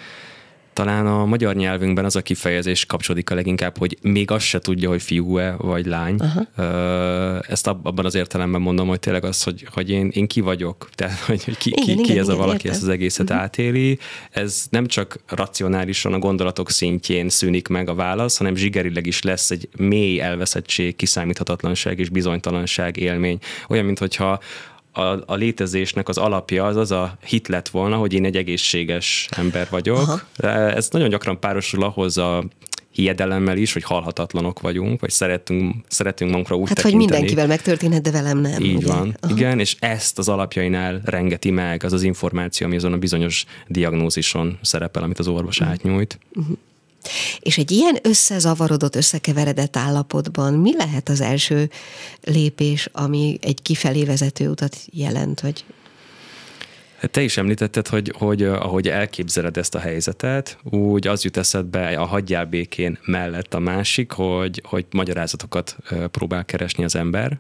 Talán a magyar nyelvünkben az a kifejezés kapcsolódik a leginkább, hogy még azt se tudja, hogy fiú-e vagy lány. Aha. Ezt abban az értelemben mondom, hogy tényleg az, hogy, hogy én, én ki vagyok, tehát hogy, ki, igen, ki, igen, ki ez igen, a valaki, értem. ezt az egészet uh-huh. átéli. Ez nem csak racionálisan a gondolatok szintjén szűnik meg a válasz, hanem zsigerileg is lesz egy mély elveszettség, kiszámíthatatlanság és bizonytalanság élmény. Olyan, mintha a, a létezésnek az alapja az az a hit lett volna, hogy én egy egészséges ember vagyok. Aha. Ez nagyon gyakran párosul ahhoz a hiedelemmel is, hogy halhatatlanok vagyunk, vagy szeretünk, szeretünk magunkra úgy Hát, tekinteni. hogy mindenkivel megtörténhet, de velem nem. Így ugye? van. Aha. Igen, és ezt az alapjainál rengeti meg az az információ, ami azon a bizonyos diagnózison szerepel, amit az orvos uh-huh. átnyújt. Uh-huh. És egy ilyen összezavarodott, összekeveredett állapotban mi lehet az első lépés, ami egy kifelé vezető utat jelent, hogy Hát te is említetted, hogy, hogy ahogy elképzeled ezt a helyzetet, úgy az jut eszedbe a hagyjál békén mellett a másik, hogy, hogy magyarázatokat próbál keresni az ember.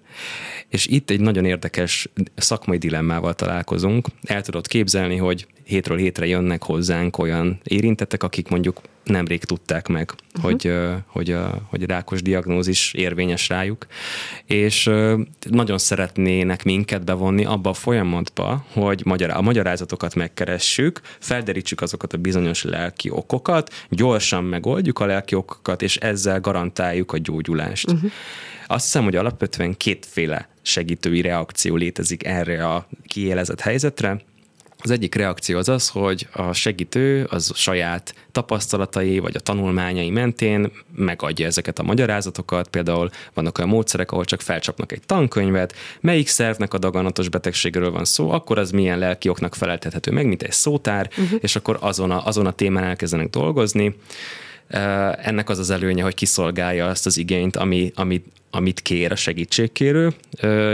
És itt egy nagyon érdekes szakmai dilemmával találkozunk. El tudod képzelni, hogy hétről hétre jönnek hozzánk olyan érintettek, akik mondjuk nemrég tudták meg, uh-huh. hogy, hogy, hogy rákos diagnózis érvényes rájuk, és nagyon szeretnének minket bevonni abba a folyamatba, hogy a magyarázatokat megkeressük, felderítsük azokat a bizonyos lelki okokat, gyorsan megoldjuk a lelki okokat, és ezzel garantáljuk a gyógyulást. Uh-huh. Azt hiszem, hogy alapvetően kétféle segítői reakció létezik erre a kiélezett helyzetre. Az egyik reakció az az, hogy a segítő az saját tapasztalatai vagy a tanulmányai mentén megadja ezeket a magyarázatokat. Például vannak olyan módszerek, ahol csak felcsapnak egy tankönyvet, melyik szervnek a daganatos betegségről van szó, akkor az milyen lelki oknak feleltethető meg, mint egy szótár, uh-huh. és akkor azon a, azon a témán elkezdenek dolgozni. Ennek az az előnye, hogy kiszolgálja azt az igényt, ami, ami, amit kér a segítségkérő,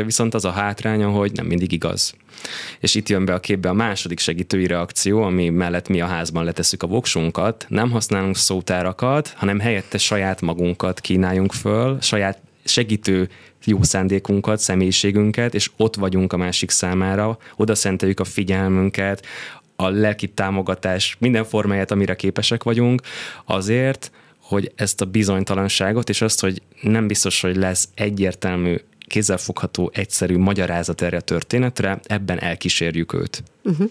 viszont az a hátránya, hogy nem mindig igaz. És itt jön be a képbe a második segítői reakció, ami mellett mi a házban letesszük a voksunkat, nem használunk szótárakat, hanem helyette saját magunkat kínáljunk föl, saját segítő jó szándékunkat, személyiségünket, és ott vagyunk a másik számára, oda szenteljük a figyelmünket, a lelki támogatás minden formáját, amire képesek vagyunk, azért, hogy ezt a bizonytalanságot, és azt, hogy nem biztos, hogy lesz egyértelmű kézzelfogható, egyszerű magyarázat erre a történetre, ebben elkísérjük őt. Uh-huh.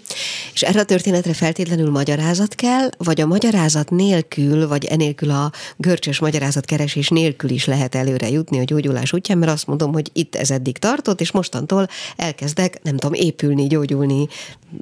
És erre a történetre feltétlenül magyarázat kell, vagy a magyarázat nélkül, vagy enélkül a görcsös magyarázat keresés nélkül is lehet előre jutni a gyógyulás útján, mert azt mondom, hogy itt ez eddig tartott, és mostantól elkezdek, nem tudom, épülni, gyógyulni,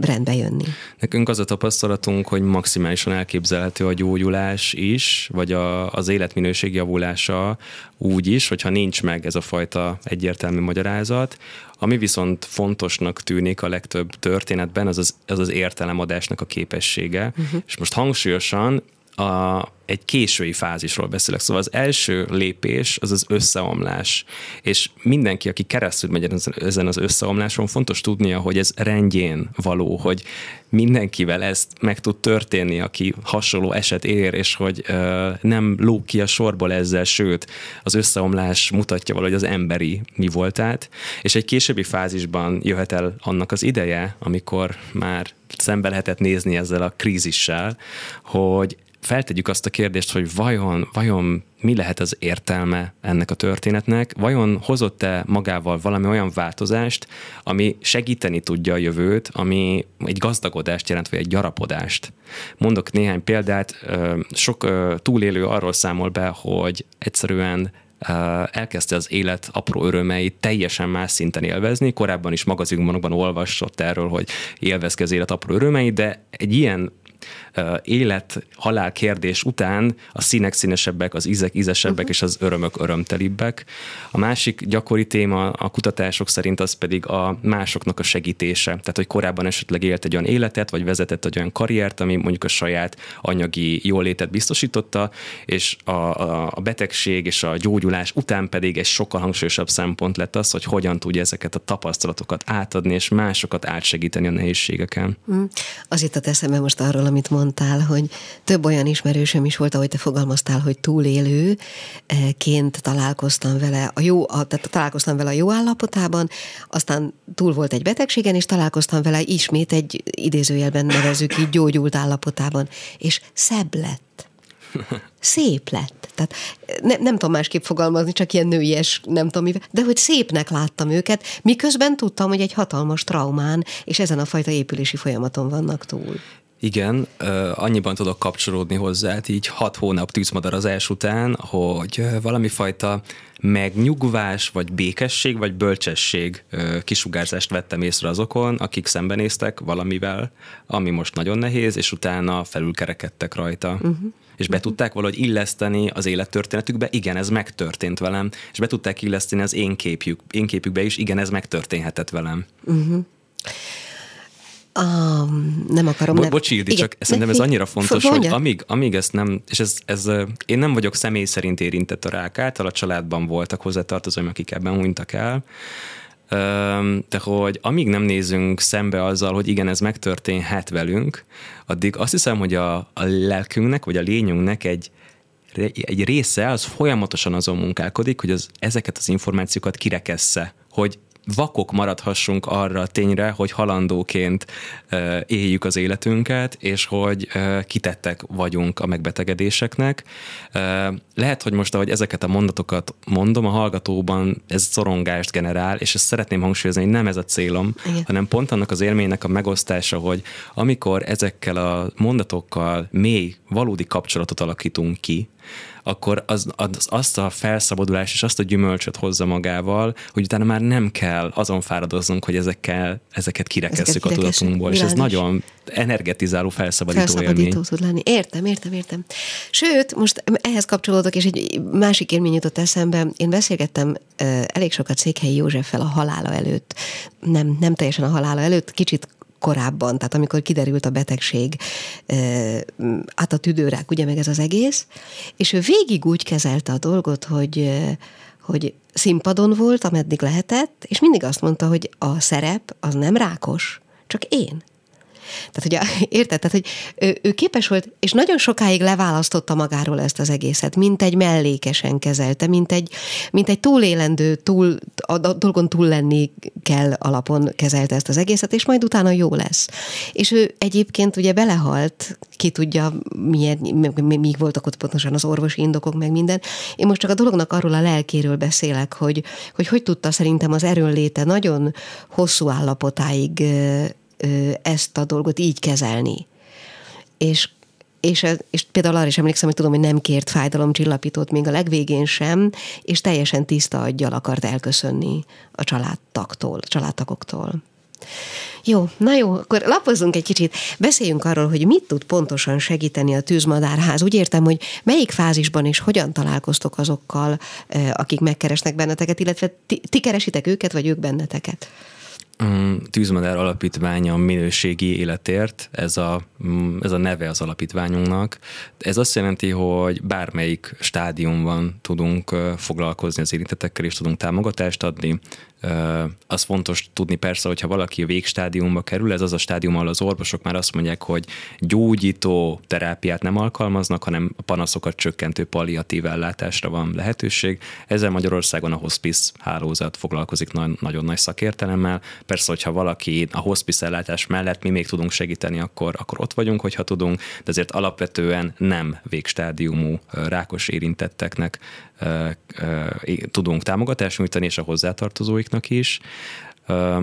rendbe jönni. Nekünk az a tapasztalatunk, hogy maximálisan elképzelhető a gyógyulás is, vagy a, az életminőség javulása úgy is, hogyha nincs meg ez a fajta egyértelmű magyarázat, ami viszont fontosnak tűnik a legtöbb történetben, az az, az, az értelemadásnak a képessége. Uh-huh. És most hangsúlyosan a, egy késői fázisról beszélek. Szóval az első lépés az az összeomlás. És mindenki, aki keresztül megy ezen az összeomláson, fontos tudnia, hogy ez rendjén való, hogy mindenkivel ezt meg tud történni, aki hasonló eset ér, és hogy ö, nem lók ki a sorból ezzel, sőt, az összeomlás mutatja valahogy az emberi mi voltát, és egy későbbi fázisban jöhet el annak az ideje, amikor már szembe lehetett nézni ezzel a krízissel, hogy feltegyük azt a kérdést, hogy vajon, vajon mi lehet az értelme ennek a történetnek, vajon hozott-e magával valami olyan változást, ami segíteni tudja a jövőt, ami egy gazdagodást jelent, vagy egy gyarapodást. Mondok néhány példát, sok túlélő arról számol be, hogy egyszerűen elkezdte az élet apró örömeit teljesen más szinten élvezni. Korábban is magazinban olvasott erről, hogy élvezke az élet apró örömeit, de egy ilyen élet-halál kérdés után a színek színesebbek, az ízek ízesebbek uh-huh. és az örömök örömtelibbek. A másik gyakori téma a kutatások szerint az pedig a másoknak a segítése. Tehát, hogy korábban esetleg élt egy olyan életet, vagy vezetett egy olyan karriert, ami mondjuk a saját anyagi jólétet biztosította, és a, a, a betegség és a gyógyulás után pedig egy sokkal hangsúlyosabb szempont lett az, hogy hogyan tudja ezeket a tapasztalatokat átadni, és másokat átsegíteni a nehézségeken. Mm. Az a eszembe most arról, amit mondtál, hogy több olyan ismerősöm is volt, ahogy te fogalmaztál, hogy túlélőként találkoztam vele a jó, tehát találkoztam vele a jó állapotában, aztán túl volt egy betegségen, és találkoztam vele ismét egy idézőjelben nevezük így gyógyult állapotában, és szebb lett. Szép lett. Tehát ne, nem tudom másképp fogalmazni, csak ilyen nőies, nem tudom mivel, de hogy szépnek láttam őket, miközben tudtam, hogy egy hatalmas traumán, és ezen a fajta épülési folyamaton vannak túl. Igen, annyiban tudok kapcsolódni hozzá, így hat hónap tűzmadarazás után, hogy valami fajta megnyugvás, vagy békesség, vagy bölcsesség kisugárzást vettem észre azokon, akik szembenéztek valamivel, ami most nagyon nehéz, és utána felülkerekedtek rajta. Uh-huh és be tudták valahogy illeszteni az élettörténetükbe, igen, ez megtörtént velem, és be tudták illeszteni az én, képjük, én képükbe is, igen, ez megtörténhetett velem. Uh-huh. Um, nem akarom. Bo- bocs, Ildi, csak ne, szerintem ez annyira fontos, hogy amíg, amíg ezt nem, és ez, ez, én nem vagyok személy szerint érintett a rák által, a családban voltak hozzátartozóim, akik ebben hunytak el, de hogy amíg nem nézünk szembe azzal, hogy igen, ez megtörténhet velünk, addig azt hiszem, hogy a, a lelkünknek, vagy a lényünknek egy, egy része az folyamatosan azon munkálkodik, hogy az, ezeket az információkat kirekessze, hogy vakok maradhassunk arra a tényre, hogy halandóként éljük az életünket, és hogy kitettek vagyunk a megbetegedéseknek. Lehet, hogy most, ahogy ezeket a mondatokat mondom, a hallgatóban ez szorongást generál, és ezt szeretném hangsúlyozni, hogy nem ez a célom, Igen. hanem pont annak az élménynek a megosztása, hogy amikor ezekkel a mondatokkal mély, valódi kapcsolatot alakítunk ki, akkor az, az, azt a felszabadulás és azt a gyümölcsöt hozza magával, hogy utána már nem kell azon fáradoznunk, hogy ezekkel, ezeket kirekesszük a tudatunkból, és ez nagyon energetizáló, felszabadító, felszabadító élmény. tud lenni. Értem, értem, értem. Sőt, most ehhez kapcsolódok, és egy másik élmény jutott eszembe. Én beszélgettem elég sokat Székhelyi Józseffel a halála előtt. Nem, nem teljesen a halála előtt, kicsit korábban, tehát amikor kiderült a betegség, át a tüdőrák, ugye meg ez az egész, és ő végig úgy kezelte a dolgot, hogy hogy színpadon volt, ameddig lehetett, és mindig azt mondta, hogy a szerep az nem rákos, csak én. Tehát, hogy érted? Tehát, hogy ő, ő képes volt, és nagyon sokáig leválasztotta magáról ezt az egészet, mint egy mellékesen kezelte, mint egy, mint egy túlélendő, túl, a dolgon túl lenni kell alapon kezelte ezt az egészet, és majd utána jó lesz. És ő egyébként ugye belehalt, ki tudja, milyen, mi voltak ott pontosan az orvosi indokok, meg minden. Én most csak a dolognak arról a lelkéről beszélek, hogy hogy, hogy tudta szerintem az erőnléte nagyon hosszú állapotáig ezt a dolgot így kezelni. És és, és például arra is emlékszem, hogy tudom, hogy nem kért fájdalomcsillapítót még a legvégén sem, és teljesen tiszta aggyal akart elköszönni a családtaktól, a családtagoktól. Jó, na jó, akkor lapozzunk egy kicsit. Beszéljünk arról, hogy mit tud pontosan segíteni a tűzmadárház. Úgy értem, hogy melyik fázisban és hogyan találkoztok azokkal, akik megkeresnek benneteket, illetve ti, ti keresitek őket, vagy ők benneteket? Mm, Tűzmadár Alapítványa minőségi életért, ez a, mm, ez a neve az alapítványunknak. Ez azt jelenti, hogy bármelyik stádiumban tudunk foglalkozni az érintettekkel, és tudunk támogatást adni, az fontos tudni persze, hogyha valaki a végstádiumba kerül, ez az a stádium, ahol az orvosok már azt mondják, hogy gyógyító terápiát nem alkalmaznak, hanem a panaszokat csökkentő palliatív ellátásra van lehetőség. Ezzel Magyarországon a hospice hálózat foglalkozik nagyon nagy szakértelemmel. Persze, hogyha valaki a hospice ellátás mellett mi még tudunk segíteni, akkor, akkor ott vagyunk, hogyha tudunk, de azért alapvetően nem végstádiumú rákos érintetteknek tudunk támogatást nyújtani, és a hozzátartozóiknak is.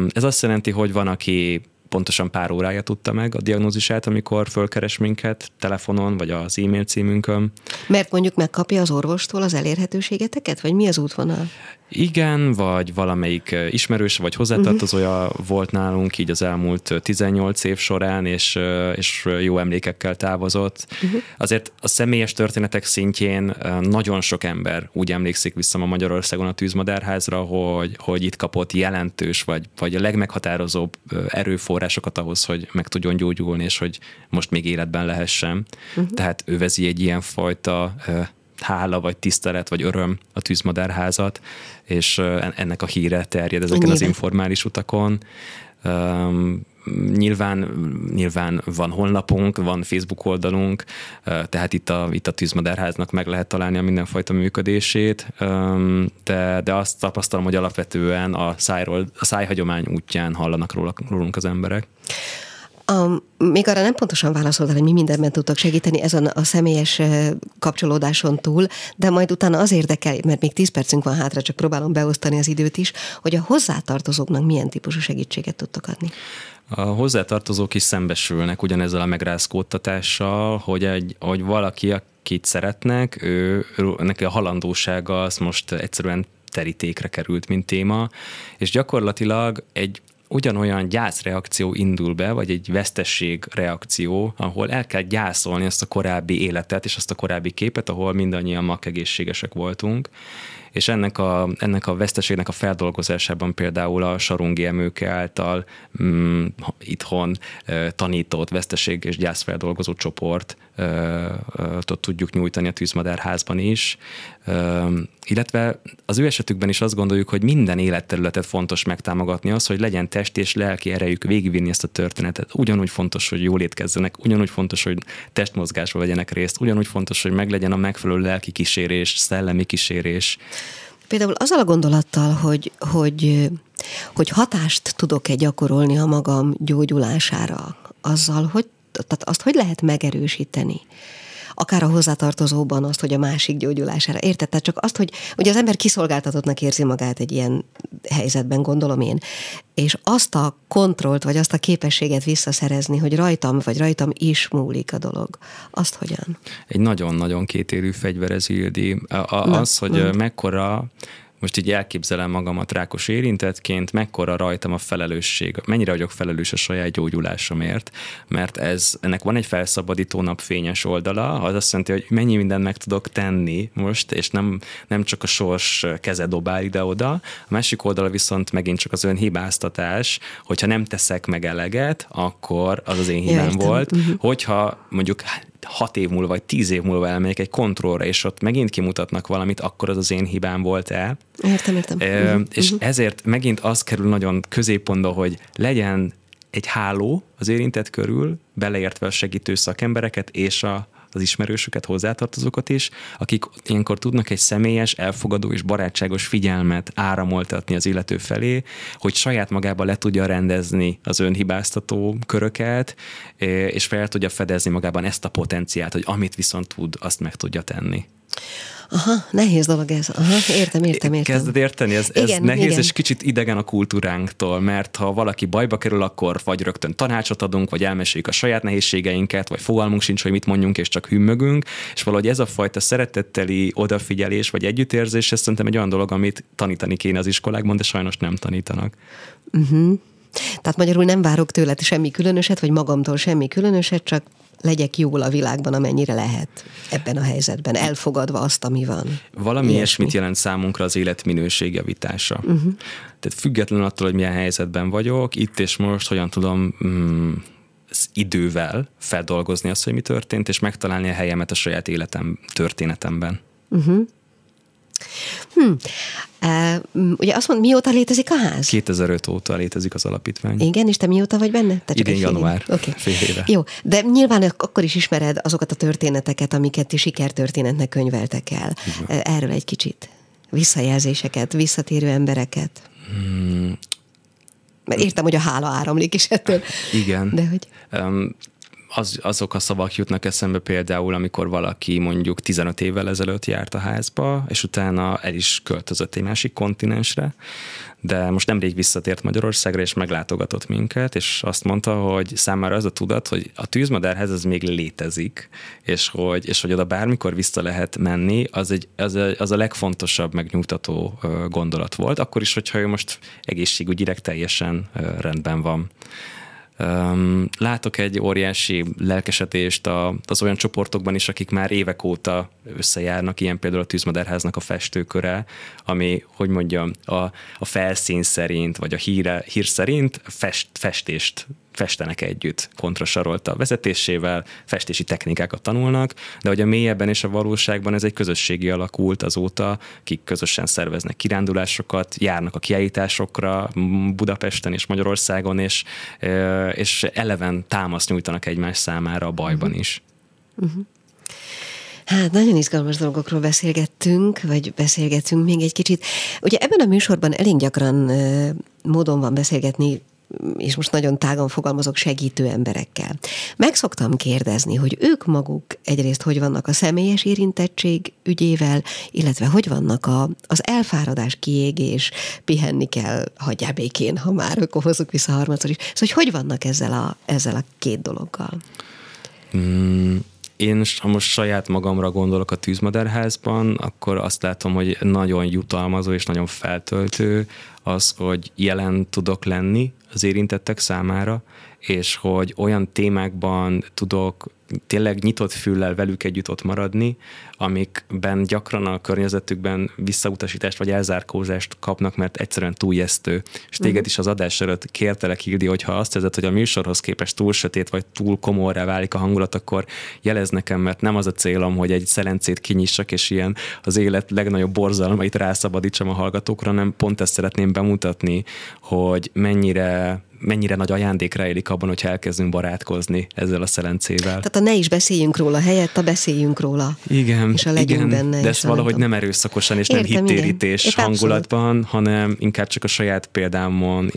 Ez azt jelenti, hogy van, aki pontosan pár órája tudta meg a diagnózisát, amikor fölkeres minket telefonon, vagy az e-mail címünkön. Mert mondjuk megkapja az orvostól az elérhetőségeteket, vagy mi az útvonal? Igen, vagy valamelyik ismerős, vagy hozzátartozója uh-huh. volt nálunk így az elmúlt 18 év során, és, és jó emlékekkel távozott. Uh-huh. Azért a személyes történetek szintjén nagyon sok ember úgy emlékszik vissza ma Magyarországon a tűzmadárházra, hogy, hogy itt kapott jelentős, vagy, vagy a legmeghatározóbb erőforrásokat ahhoz, hogy meg tudjon gyógyulni, és hogy most még életben lehessen. Uh-huh. Tehát övezi egy ilyen fajta hála, vagy tisztelet, vagy öröm a tűzmadárházat, és ennek a híre terjed ezeken Nyilván. az informális utakon. nyilván, nyilván van honlapunk, van Facebook oldalunk, tehát itt a, itt a tűzmadárháznak meg lehet találni a mindenfajta működését, de, de azt tapasztalom, hogy alapvetően a, szájról, a szájhagyomány útján hallanak róla, rólunk az emberek. A, még arra nem pontosan válaszoltál, hogy mi mindenben tudtak segíteni ezen a személyes kapcsolódáson túl, de majd utána az érdekel, mert még 10 percünk van hátra, csak próbálom beosztani az időt is, hogy a hozzátartozóknak milyen típusú segítséget tudtak adni. A hozzátartozók is szembesülnek ugyanezzel a megrázkódtatással, hogy, egy, hogy valaki, akit szeretnek, ő, neki a halandósága az most egyszerűen terítékre került, mint téma, és gyakorlatilag egy ugyanolyan gyászreakció indul be, vagy egy vesztesség reakció, ahol el kell gyászolni azt a korábbi életet és azt a korábbi képet, ahol mindannyian mak egészségesek voltunk, és ennek a, ennek a veszteségnek a feldolgozásában például a Sarungi Emőke által mm, itthon e, tanított veszteség és gyászfeldolgozó csoport e, e, tudjuk nyújtani a tűzmadárházban is, illetve az ő esetükben is azt gondoljuk, hogy minden életterületet fontos megtámogatni az, hogy legyen test és lelki erejük végigvinni ezt a történetet. Ugyanúgy fontos, hogy jól étkezzenek, ugyanúgy fontos, hogy testmozgásba vegyenek részt, ugyanúgy fontos, hogy meglegyen a megfelelő lelki kísérés, szellemi kísérés. Például azzal a gondolattal, hogy, hogy, hogy hatást tudok-e gyakorolni a magam gyógyulására, azzal, hogy tehát azt hogy lehet megerősíteni? Akár a hozzátartozóban azt, hogy a másik gyógyulására. Érted? Tehát csak azt, hogy, hogy az ember kiszolgáltatottnak érzi magát egy ilyen helyzetben, gondolom én, és azt a kontrollt, vagy azt a képességet visszaszerezni, hogy rajtam, vagy rajtam is múlik a dolog, azt hogyan? Egy nagyon-nagyon kétélű fegyver ez, Ildi. A, a, Na, az, hogy mond. mekkora most így elképzelem magamat rákos érintettként, mekkora rajtam a felelősség, mennyire vagyok felelős a saját gyógyulásomért, mert ez, ennek van egy felszabadító napfényes oldala, az azt jelenti, hogy mennyi mindent meg tudok tenni most, és nem, nem csak a sors keze dobál ide-oda. A másik oldala viszont megint csak az önhibáztatás, hogyha nem teszek meg eleget, akkor az az én hibám volt. Uh-huh. Hogyha mondjuk hat év múlva, vagy tíz év múlva elmegyek egy kontrollra, és ott megint kimutatnak valamit, akkor az az én hibám volt-e. Értem, értem. E, uh-huh. És uh-huh. ezért megint az kerül nagyon középpontba, hogy legyen egy háló az érintett körül, beleértve a segítő szakembereket és a az ismerősöket, hozzátartozókat is, akik ilyenkor tudnak egy személyes, elfogadó és barátságos figyelmet áramoltatni az illető felé, hogy saját magába le tudja rendezni az önhibáztató köröket, és fel tudja fedezni magában ezt a potenciát, hogy amit viszont tud, azt meg tudja tenni. Aha, nehéz dolog ez. Aha, értem, értem, értem. Kezded érteni? Ez, igen, ez nehéz igen. és kicsit idegen a kultúránktól, mert ha valaki bajba kerül, akkor vagy rögtön tanácsot adunk, vagy elmeséljük a saját nehézségeinket, vagy fogalmunk sincs, hogy mit mondjunk, és csak hümmögünk, és valahogy ez a fajta szeretetteli odafigyelés, vagy együttérzés, ez szerintem egy olyan dolog, amit tanítani kéne az iskolákban, de sajnos nem tanítanak. Uh-huh. Tehát magyarul nem várok tőled semmi különöset, vagy magamtól semmi különöset, csak legyek jól a világban, amennyire lehet ebben a helyzetben, elfogadva azt, ami van. Valami ilyesmit jelent számunkra az életminőség javítása. Uh-huh. Tehát függetlenül attól, hogy milyen helyzetben vagyok, itt és most hogyan tudom mm, idővel feldolgozni azt, hogy mi történt, és megtalálni a helyemet a saját életem történetemben. Uh-huh. Hm. Uh, ugye azt mondod, mióta létezik a ház? 2005 óta létezik az alapítvány. Igen, és te mióta vagy benne? Te Idén január, okay. fél éve. Jó, de nyilván akkor is ismered azokat a történeteket, amiket ti sikertörténetnek könyveltek el. Igen. Erről egy kicsit. Visszajelzéseket, visszatérő embereket. Hmm. Mert értem, hogy a hála áramlik is ettől. Igen. De hogy... Um, az, azok a szavak jutnak eszembe például, amikor valaki mondjuk 15 évvel ezelőtt járt a házba, és utána el is költözött egy másik kontinensre, de most nemrég visszatért Magyarországra, és meglátogatott minket, és azt mondta, hogy számára az a tudat, hogy a tűzmadárhez ez még létezik, és hogy, és hogy oda bármikor vissza lehet menni, az, egy, az, a, az a legfontosabb megnyugtató gondolat volt, akkor is, hogyha ő most egészségügyileg teljesen rendben van. Látok egy óriási lelkesedést az olyan csoportokban is, akik már évek óta összejárnak, ilyen például a Tűzmadárháznak a festőköre, ami, hogy mondjam, a, a felszín szerint, vagy a híre, hír szerint fest, festést festenek együtt kontrasarolta a vezetésével, festési technikákat tanulnak, de hogy a mélyebben és a valóságban ez egy közösségi alakult azóta, akik közösen szerveznek kirándulásokat, járnak a kiállításokra Budapesten és Magyarországon, és, és eleven támaszt nyújtanak egymás számára a bajban is. Uh-huh. Hát nagyon izgalmas dolgokról beszélgettünk, vagy beszélgetünk még egy kicsit. Ugye ebben a műsorban elég gyakran módon van beszélgetni és most nagyon tágan fogalmazok, segítő emberekkel. Meg szoktam kérdezni, hogy ők maguk egyrészt hogy vannak a személyes érintettség ügyével, illetve hogy vannak a, az elfáradás, kiégés, pihenni kell, hagyjál békén, ha már, akkor hozzuk vissza harmadszor is. Szóval, hogy hogy vannak ezzel a, ezzel a két dologgal? Mm, én, ha most saját magamra gondolok a tűzmaderházban, akkor azt látom, hogy nagyon jutalmazó és nagyon feltöltő az, hogy jelen tudok lenni az érintettek számára, és hogy olyan témákban tudok tényleg nyitott füllel velük együtt ott maradni, amikben gyakran a környezetükben visszautasítást vagy elzárkózást kapnak, mert egyszerűen túljesztő. És téged uh-huh. is az adás előtt kértelek, Hildi, hogy ha azt érzed, hogy a műsorhoz képest túl sötét vagy túl komorrá válik a hangulat, akkor jelez nekem, mert nem az a célom, hogy egy szelencét kinyissak, és ilyen az élet legnagyobb borzalmait rászabadítsam a hallgatókra, hanem pont ezt szeretném bemutatni, hogy mennyire mennyire nagy ajándék rejlik abban, hogy elkezdünk barátkozni ezzel a szelencével. Tehát a ne is beszéljünk róla, helyett a beszéljünk róla. Igen, és a igen benne. De ezt valahogy nem erőszakosan és Értem, nem hittérítés hangulatban, abszolút. hanem inkább csak a saját példámon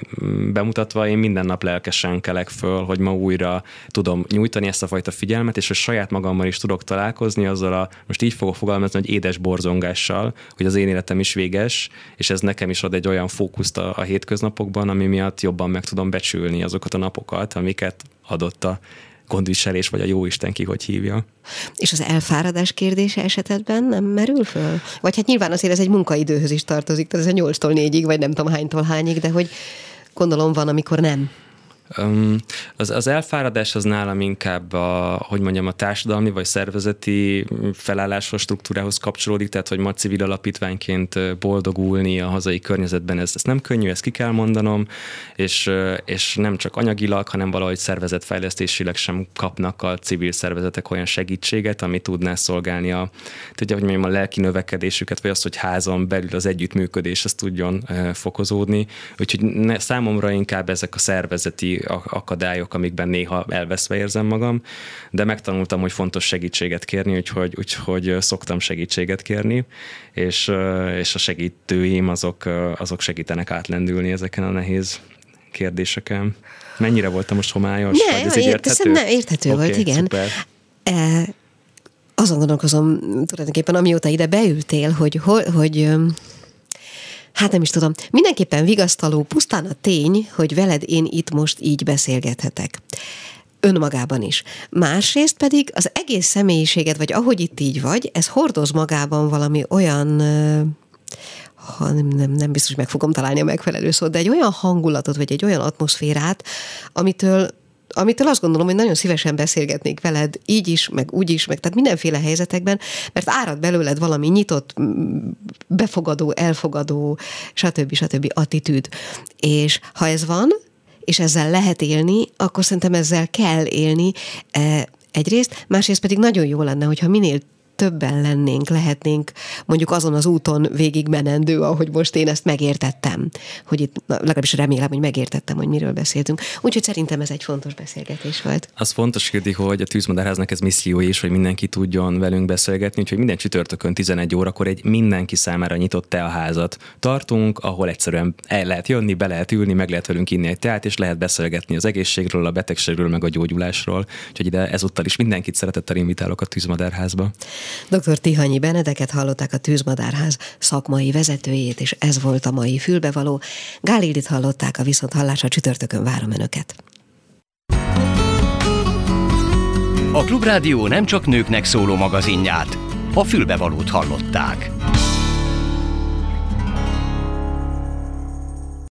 bemutatva én minden nap lelkesen kelek föl, hogy ma újra tudom nyújtani ezt a fajta figyelmet, és hogy saját magammal is tudok találkozni azzal a, most így fogok fogalmazni, hogy édes borzongással, hogy az én életem is véges, és ez nekem is ad egy olyan fókuszt a, a hétköznapokban, ami miatt jobban meg tudom becsülni azokat a napokat, amiket adott a gondviselés, vagy a jóisten ki, hogy hívja. És az elfáradás kérdése esetedben nem merül föl? Vagy hát nyilván azért ez egy munkaidőhöz is tartozik, tehát ez a 8-tól 4-ig, vagy nem tudom hánytól hányig, de hogy gondolom van, amikor nem. Az, az elfáradás az nálam inkább a, hogy mondjam, a társadalmi vagy szervezeti felálláshoz, struktúrához kapcsolódik, tehát hogy ma civil alapítványként boldogulni a hazai környezetben, ez, ez nem könnyű, ezt ki kell mondanom, és, és nem csak anyagilag, hanem valahogy szervezetfejlesztésileg sem kapnak a civil szervezetek olyan segítséget, ami tudná szolgálni a, tudja, hogy mondjam, a lelki növekedésüket, vagy azt, hogy házon belül az együttműködés az tudjon fokozódni. Úgyhogy ne, számomra inkább ezek a szervezeti akadályok, amikben néha elveszve érzem magam, de megtanultam, hogy fontos segítséget kérni, úgyhogy, úgyhogy szoktam segítséget kérni, és, és a segítőim azok, azok segítenek átlendülni ezeken a nehéz kérdéseken. Mennyire voltam most homályos? Ne, vagy ez így érthető? Nem, érthető okay, volt, igen. Szuper. E, azon gondolkozom tulajdonképpen, amióta ide beültél, hogy, hogy, hogy hát nem is tudom, mindenképpen vigasztaló pusztán a tény, hogy veled én itt most így beszélgethetek önmagában is. Másrészt pedig az egész személyiséged, vagy ahogy itt így vagy, ez hordoz magában valami olyan ha nem, nem, nem biztos, hogy meg fogom találni a megfelelő szót, de egy olyan hangulatot, vagy egy olyan atmoszférát, amitől amitől azt gondolom, hogy nagyon szívesen beszélgetnék veled, így is, meg úgy is, meg tehát mindenféle helyzetekben, mert árad belőled valami nyitott, befogadó, elfogadó, stb. stb. attitűd. És ha ez van, és ezzel lehet élni, akkor szerintem ezzel kell élni e, egyrészt, másrészt pedig nagyon jó lenne, hogyha minél többen lennénk, lehetnénk mondjuk azon az úton végig menendő, ahogy most én ezt megértettem, hogy itt legalábbis remélem, hogy megértettem, hogy miről beszéltünk. Úgyhogy szerintem ez egy fontos beszélgetés volt. Az fontos, Kirdi, hogy a Tűzmadárháznak ez misszió is, hogy mindenki tudjon velünk beszélgetni, úgyhogy minden csütörtökön 11 órakor egy mindenki számára nyitott te a házat tartunk, ahol egyszerűen el lehet jönni, be lehet ülni, meg lehet velünk inni egy teát, és lehet beszélgetni az egészségről, a betegségről, meg a gyógyulásról. Úgyhogy ide ezúttal is mindenkit szeretettel invitálok a Tűzmadárházba. Dr. Tihanyi Benedeket hallották a Tűzmadárház szakmai vezetőjét, és ez volt a mai fülbevaló. Gálildit hallották a viszont hallásra csütörtökön várom Önöket. A Klubrádió nem csak nőknek szóló magazinját, a fülbevalót hallották.